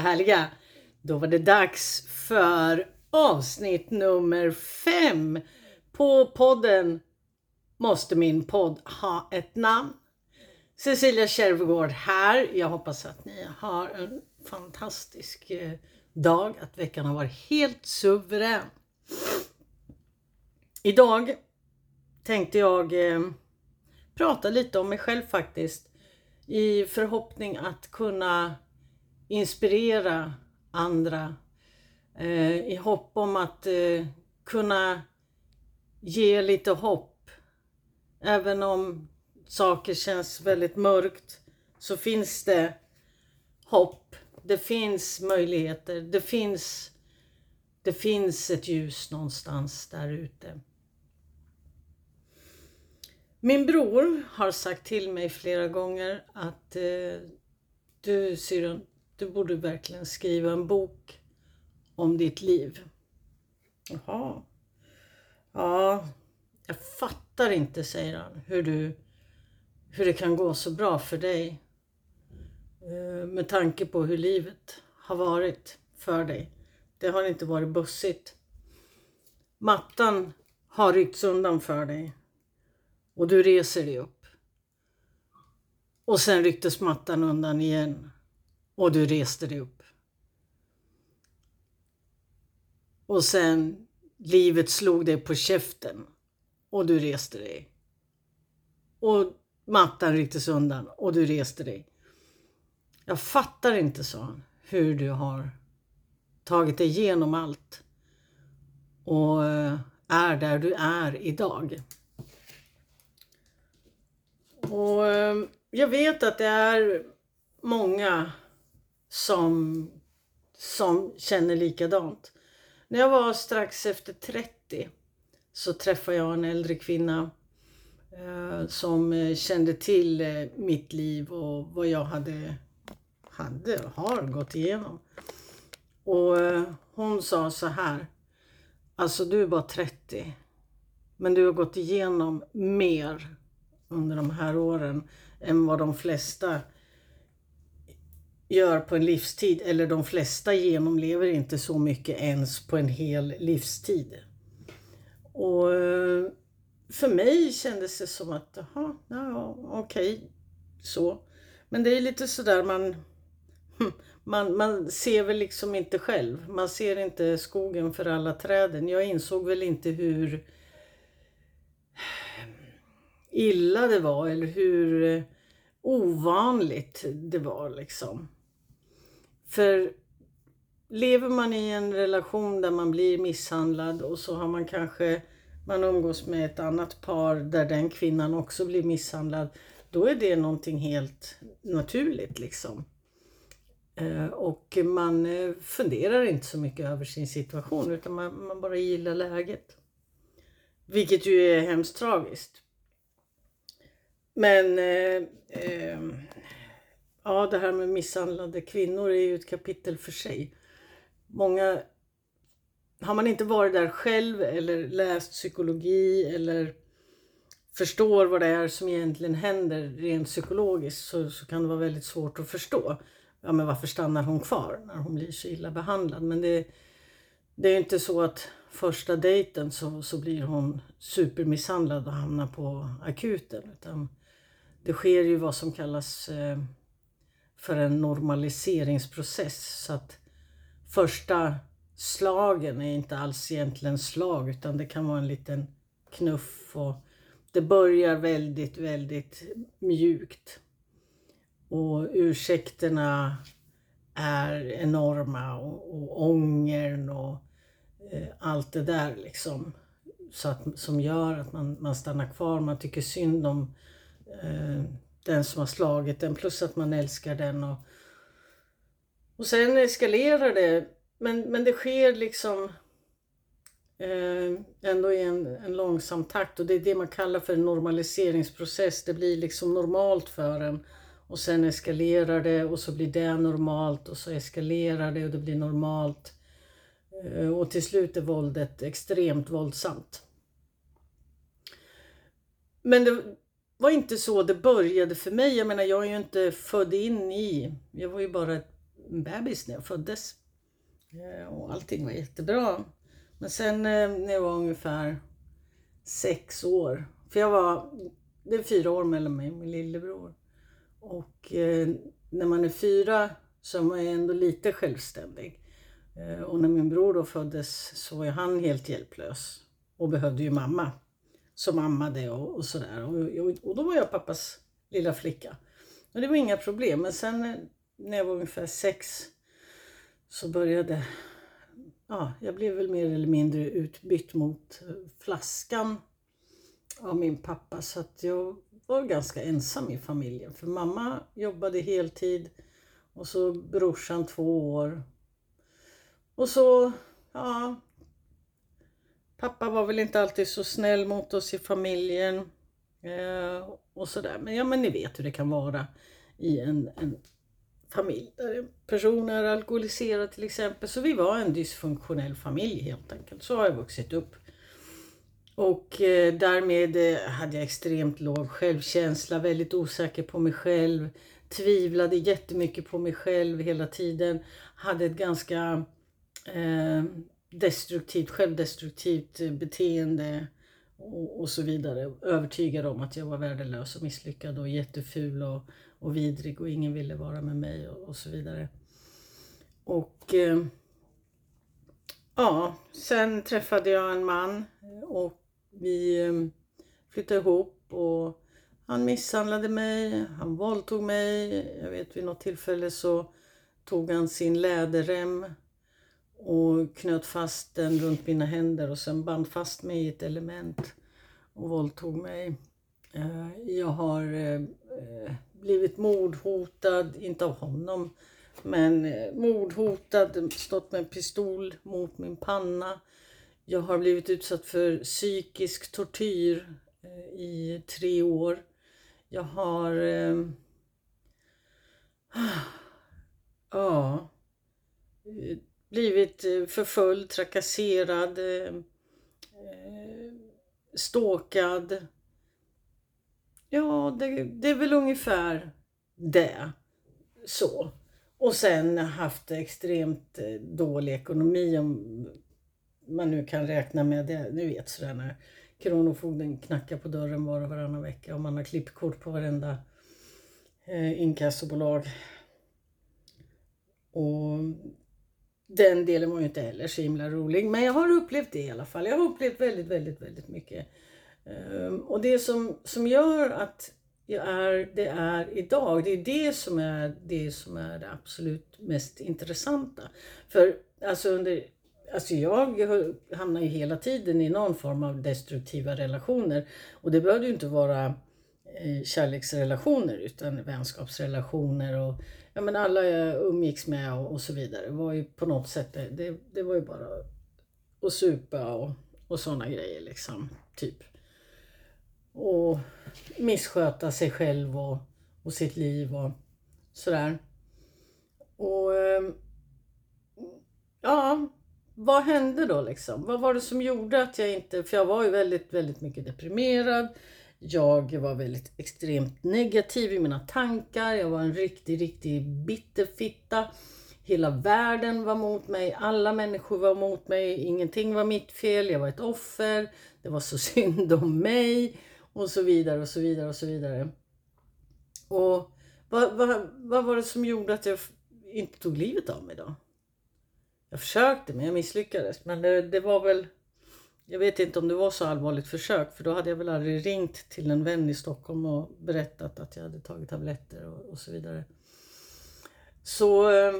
härliga. Då var det dags för avsnitt nummer fem på podden Måste min podd ha ett namn? Cecilia Kärvegård här. Jag hoppas att ni har en fantastisk eh, dag, att veckan har varit helt suverän. Idag tänkte jag eh, prata lite om mig själv faktiskt i förhoppning att kunna inspirera andra eh, i hopp om att eh, kunna ge lite hopp. Även om saker känns väldigt mörkt så finns det hopp. Det finns möjligheter. Det finns, det finns ett ljus någonstans där ute. Min bror har sagt till mig flera gånger att eh, du syrran, du borde verkligen skriva en bok om ditt liv. Jaha. Ja, jag fattar inte, säger han, hur, du, hur det kan gå så bra för dig. Eh, med tanke på hur livet har varit för dig. Det har inte varit bussigt. Mattan har ryckts undan för dig och du reser dig upp. Och sen rycktes mattan undan igen och du reste dig upp. Och sen livet slog dig på käften och du reste dig. Och mattan rycktes undan och du reste dig. Jag fattar inte, sa han, hur du har tagit dig igenom allt och eh, är där du är idag. Och eh, jag vet att det är många som, som känner likadant. När jag var strax efter 30 så träffade jag en äldre kvinna eh, som eh, kände till eh, mitt liv och vad jag hade, hade och har gått igenom. Och eh, hon sa så här. Alltså du är bara 30. Men du har gått igenom mer under de här åren än vad de flesta gör på en livstid. Eller de flesta genomlever inte så mycket ens på en hel livstid. Och eh, för mig kändes det som att, jaha, ja, okej, okay, så. Men det är lite sådär man, hm, man, man ser väl liksom inte själv. Man ser inte skogen för alla träden. Jag insåg väl inte hur illa det var eller hur eh, ovanligt det var liksom. För lever man i en relation där man blir misshandlad och så har man kanske, man umgås med ett annat par där den kvinnan också blir misshandlad. Då är det någonting helt naturligt liksom. Eh, och man eh, funderar inte så mycket över sin situation utan man, man bara gillar läget. Vilket ju är hemskt tragiskt. Men eh, eh, ja, det här med misshandlade kvinnor är ju ett kapitel för sig. Många, har man inte varit där själv eller läst psykologi eller förstår vad det är som egentligen händer rent psykologiskt så, så kan det vara väldigt svårt att förstå. Ja, men varför stannar hon kvar när hon blir så illa behandlad? Men det, det är inte så att första dejten så, så blir hon supermisshandlad och hamnar på akuten. Utan det sker ju vad som kallas eh, för en normaliseringsprocess. Så att första slagen är inte alls egentligen slag utan det kan vara en liten knuff och det börjar väldigt, väldigt mjukt. Och ursäkterna är enorma och, och ångern och eh, allt det där liksom. Så att, som gör att man, man stannar kvar, man tycker synd om eh, den som har slagit den plus att man älskar den. Och, och sen eskalerar det. Men, men det sker liksom eh, ändå i en, en långsam takt och det är det man kallar för en normaliseringsprocess. Det blir liksom normalt för en och sen eskalerar det och så blir det normalt och så eskalerar det och det blir normalt. Eh, och till slut är våldet extremt våldsamt. Men det, var inte så det började för mig. Jag menar, jag är ju inte född in i... Jag var ju bara en bebis när jag föddes. Eh, och allting var jättebra. Men sen eh, när jag var ungefär sex år, för jag var, det är fyra år mellan mig och min lillebror. Och eh, när man är fyra så är man ju ändå lite självständig. Och när min bror då föddes så var han helt hjälplös och behövde ju mamma som ammade och, och sådär. Och, och, då var jag pappas lilla flicka. Och det var inga problem. Men sen eh, när jag var ungefär sex så började ja, jag blev väl mer eller mindre utbytt mot eh, flaskan av min pappa så att jag var ganska ensam i familjen. För mamma jobbade heltid och så brorsan två år. Och så, ja, pappa var väl inte alltid så snäll mot oss i familjen. Eh, och sådär. Men ja, men ni vet hur det kan vara i en, en familj där en person är alkoholiserad till exempel. Så vi var en dysfunktionell familj helt enkelt. Så har jag vuxit upp. Och eh, därmed eh, hade jag extremt låg självkänsla, väldigt osäker på mig själv. Tvivlade jättemycket på mig själv hela tiden. Hade ett ganska eh, destruktivt, självdestruktivt eh, beteende och, och, så vidare. Övertygad om att jag var värdelös och misslyckad och jätteful och, och vidrig och ingen ville vara med mig och, och så vidare. Och eh, ja, sen träffade jag en man och vi eh, flyttade ihop och han misshandlade mig, han våldtog mig. Jag vet vid något tillfälle så tog han sin läderrem och knöt fast den runt mina händer och sen band fast mig i ett element och våldtog mig. Eh, jag har eh, blivit mordhotad, inte av honom, men eh, mordhotad, stått med en pistol mot min panna. Jag har blivit utsatt för psykisk tortyr i tre år. Jag har... Ja blivit eh, förföljd, trakasserad, eh, eh, ståkad. Ja, det, det är väl ungefär det. Så. Och sen haft extremt dålig ekonomi om man nu kan räkna med det. Ni vet sådär när Kronofogden knackar på dörren var och varannan vecka och man har klippkort på varenda eh, inkassobolag. Och den delen var ju inte heller så himla rolig. Men jag har upplevt det i alla fall. Jag har upplevt väldigt, väldigt, väldigt mycket. Ehm, och det som, som gör att jag är det är idag, det är det som är det som är det absolut mest intressanta. För alltså under Alltså jag hamnar ju hela tiden i någon form av destruktiva relationer. Och det behöver ju inte vara kärleksrelationer utan vänskapsrelationer och ja, men alla jag umgicks med och, och, så vidare var ju på något sätt, det, det var ju bara att supa och, och sådana grejer liksom. Typ. Och missköta sig själv och, och sitt liv och sådär. Och ehm, ja, vad hände då liksom? Vad var det som gjorde att jag inte, för jag var ju väldigt, väldigt mycket deprimerad. Jag var väldigt extremt negativ i mina tankar. Jag var en riktig, riktig bitterfitta. Hela världen var mot mig. Alla människor var mot mig. Ingenting var mitt fel. Jag var ett offer. Det var så synd om mig. Och så vidare och så vidare och så vidare. Och vad, vad, vad var det som gjorde att jag inte tog livet av mig då? Jag försökte men jag misslyckades. Men det, det var väl jag vet inte om det var så allvarligt försök för då hade jag väl aldrig ringt till en vän i Stockholm och berättat att jag hade tagit tabletter och, och så vidare. Så eh,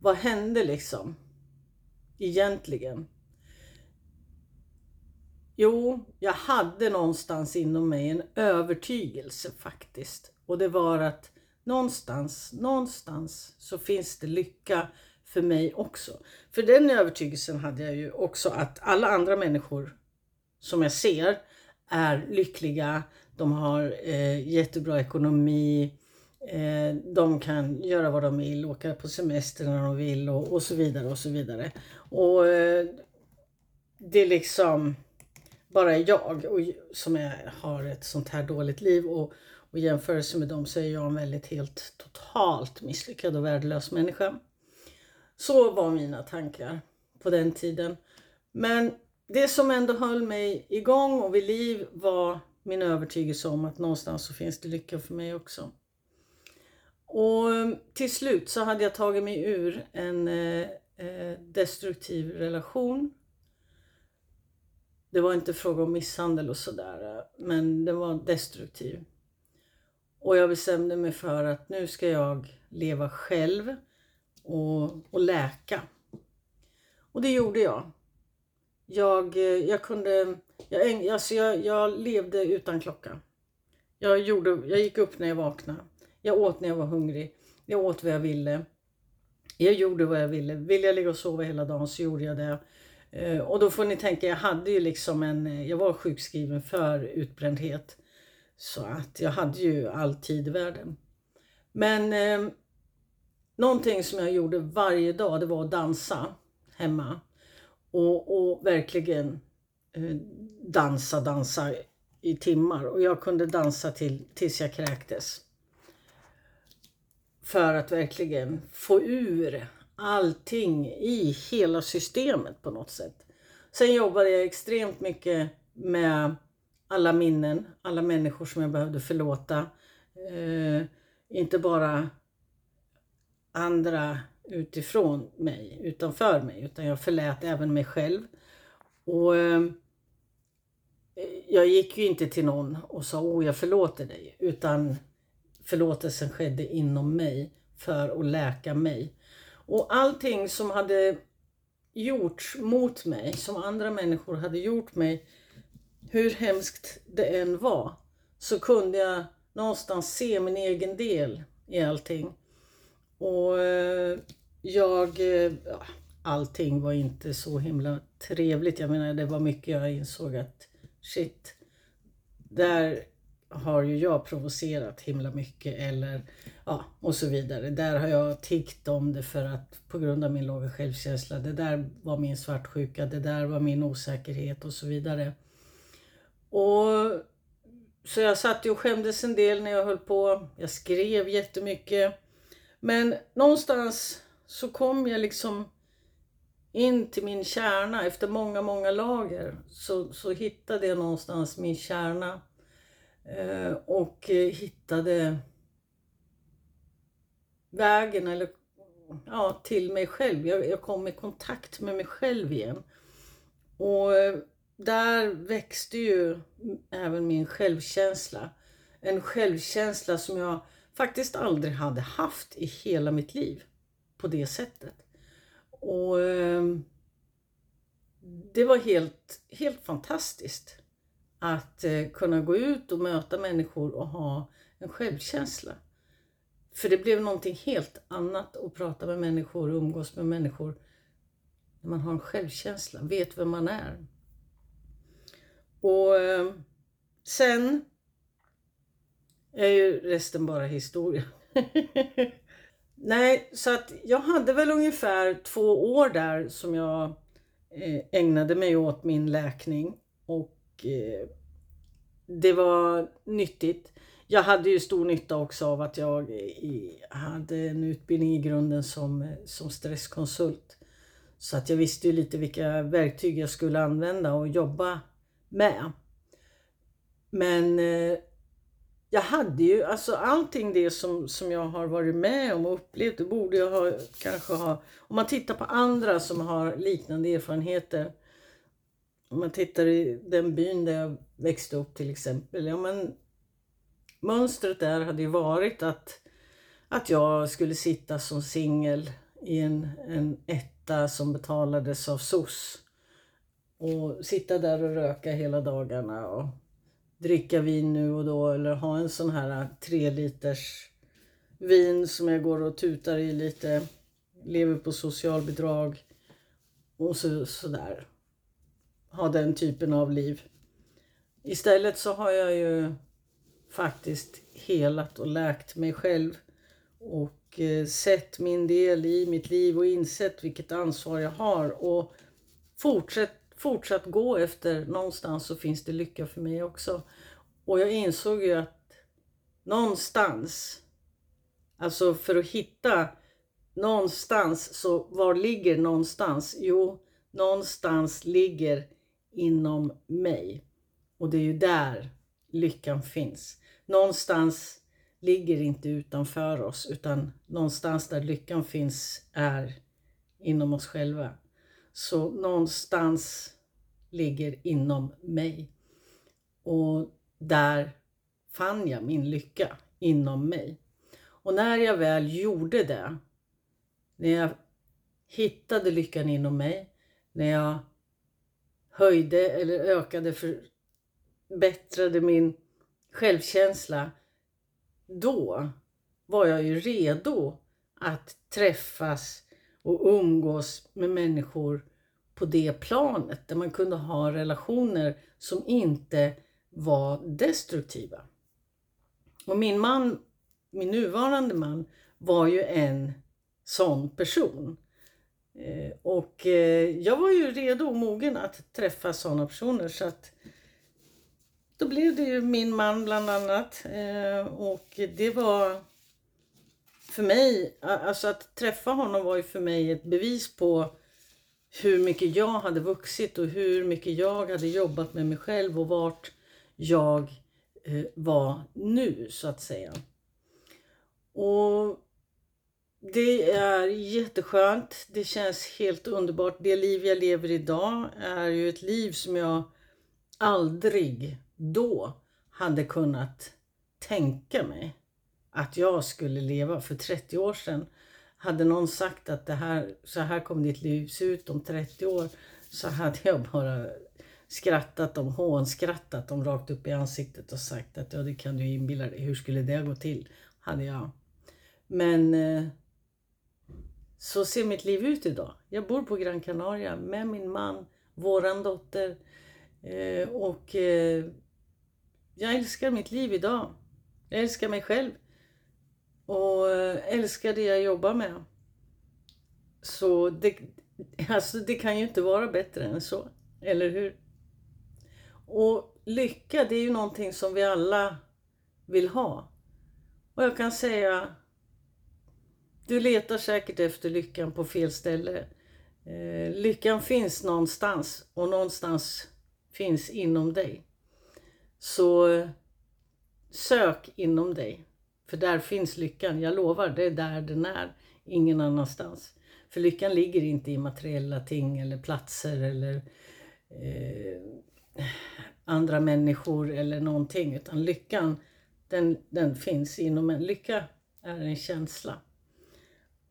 vad hände liksom? Egentligen? Jo, jag hade någonstans inom mig en övertygelse faktiskt. Och det var att någonstans, någonstans så finns det lycka för mig också. För den övertygelsen hade jag ju också att alla andra människor som jag ser är lyckliga, de har eh, jättebra ekonomi, eh, de kan göra vad de vill, åka på semester när de vill och, och så vidare och så vidare. Och eh, det är liksom bara jag och, som är, har ett sånt här dåligt liv och, och i jämförelse med dem så är jag en väldigt helt totalt misslyckad och värdelös människa. Så var mina tankar på den tiden. Men det som ändå höll mig igång och vid liv var min övertygelse om att någonstans så finns det lycka för mig också. Och ehm, till slut så hade jag tagit mig ur en eh, eh, destruktiv relation. Det var inte fråga om misshandel och sådär, eh, men den var destruktiv. Och jag bestämde mig för att nu ska jag leva själv och, och läka. Och det gjorde jag. Jag, eh, jag kunde, jag, alltså jag, jag levde utan klocka. Jag, gjorde, jag gick upp när jag vaknade. Jag åt när jag var hungrig. Jag åt vad jag ville. Jag gjorde vad jag ville. Vill jag ligga och sova hela dagen så gjorde jag det. Eh, och då får ni tänka, jag hade ju liksom en, jag var sjukskriven för utbrändhet. Så att jag hade ju all tid i världen. Men eh, någonting som jag gjorde varje dag det var att dansa hemma. Och, och verkligen eh, dansa, dansa i timmar. Och jag kunde dansa till, tills jag kräktes. För att verkligen få ur allting i hela systemet på något sätt. Sen jobbade jag extremt mycket med alla minnen, alla människor som jag behövde förlåta. Eh, inte bara andra utifrån mig, utanför mig, utan jag förlät även mig själv. Och eh, jag gick ju inte till någon och sa åh jag förlåter dig, utan förlåtelsen skedde inom mig för att läka mig. Och allting som hade gjorts mot mig, som andra människor hade gjort mig, hur hemskt det än var, så kunde jag någonstans se min egen del i allting. Och eh, jag, eh, ja, allting var inte så himla trevligt. Jag menar, det var mycket jag insåg att shit, där har ju jag provocerat himla mycket eller ja, och så vidare. Där har jag tiggt om det för att på grund av min låga självkänsla. Det där var min svartsjuka, det där var min osäkerhet och så vidare. Och så jag satt ju och skämdes en del när jag höll på. Jag skrev jättemycket. Men någonstans så kom jag liksom in till min kärna efter många, många lager. Så, så hittade jag någonstans min kärna eh, och eh, hittade vägen eller, ja, till mig själv. Jag, jag kom i kontakt med mig själv igen. Och eh, där växte ju även min självkänsla. En självkänsla som jag faktiskt aldrig hade haft i hela mitt liv på det sättet. Och ehm, det var helt, helt fantastiskt att eh, kunna gå ut och möta människor och ha en självkänsla. För det blev någonting helt annat att prata med människor och umgås med människor när man har en självkänsla, vet vem man är. Och ehm, sen är ju resten bara historia. Nej, så att jag hade väl ungefär två år där som jag eh, ägnade mig åt min läkning och eh, det var nyttigt. Jag hade ju stor nytta också av att jag eh, hade en utbildning i grunden som, som stresskonsult. Så att jag visste ju lite vilka verktyg jag skulle använda och jobba med. Men jag hade ju, alltså allting det som, som jag har varit med om och upplevt, det borde jag ha, kanske ha, om man tittar på andra som har liknande erfarenheter. Om man tittar i den byn där jag växte upp till exempel, ja men mönstret där hade ju varit att, att jag skulle sitta som singel i en, en etta som betalades av SOS och sitta där och röka hela dagarna och dricka vin nu och då eller ha en sån här äh, tre liters vin som jag går och tutar i lite, lever på socialbidrag och så, sådär. Ha den typen av liv. Istället så har jag ju faktiskt helat och läkt mig själv och eh, sett min del i mitt liv och insett vilket ansvar jag har och fortsatt, fortsatt gå efter någonstans så finns det lycka för mig också. Och jag insåg ju att någonstans, alltså för att hitta någonstans, så var ligger någonstans? Jo, någonstans ligger inom mig. Och det är ju där lyckan finns. Någonstans ligger inte utanför oss utan någonstans där lyckan finns är inom oss själva. Så någonstans ligger inom mig. Och där fann jag min lycka inom mig. Och när jag väl gjorde det, när jag hittade lyckan inom mig, när jag höjde eller ökade, förbättrade min självkänsla, då var jag ju redo att träffas och umgås med människor på det planet där man kunde ha relationer som inte var destruktiva. Och min man, min nuvarande man, var ju en sån person. Eh, och eh, jag var ju redo och mogen att träffa sådana personer så att då blev det ju min man bland annat. Eh, och det var för mig, alltså att träffa honom var ju för mig ett bevis på hur mycket jag hade vuxit och hur mycket jag hade jobbat med mig själv och vart jag eh, var nu så att säga. Och det är jätteskönt. Det känns helt underbart. Det liv jag lever idag är ju ett liv som jag aldrig då hade kunnat tänka mig att jag skulle leva för 30 år sedan. Hade någon sagt att det här, så här kommer ditt liv se ut om 30 år så hade jag bara skrattat dem, hånskrattat dem rakt upp i ansiktet och sagt att ja, det kan du inbilla dig. Hur skulle det gå till? Hade jag. Men eh, så ser mitt liv ut idag. Jag bor på Gran Canaria med min man, våran dotter eh, och eh, jag älskar mitt liv idag. Jag älskar mig själv och eh, älskar det jag jobbar med. Så det, alltså det kan ju inte vara bättre än så, eller hur? Och lycka, det är ju någonting som vi alla vill ha. Och jag kan säga du letar säkert efter lyckan på fel ställe. Eh, lyckan finns någonstans och någonstans finns inom dig. Så eh, sök inom dig. För där finns lyckan. Jag lovar, det är där den är. Ingen annanstans. För lyckan ligger inte i materiella ting eller platser eller eh, andra människor eller någonting. Utan lyckan, den, den finns inom en. Lycka är en känsla.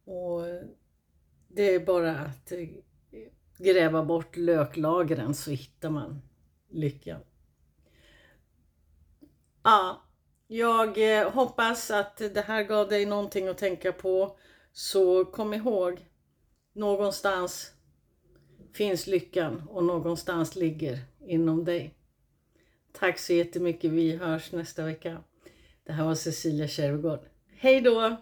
Och det är bara att eh, gräva bort löklagren så hittar man lyckan. Ja, jag eh, hoppas att det här gav dig någonting att tänka på. Så kom ihåg, någonstans finns lyckan och någonstans ligger inom dig. Tack så jättemycket. Vi hörs nästa vecka. Det här var Cecilia Kärvegård. Hej då!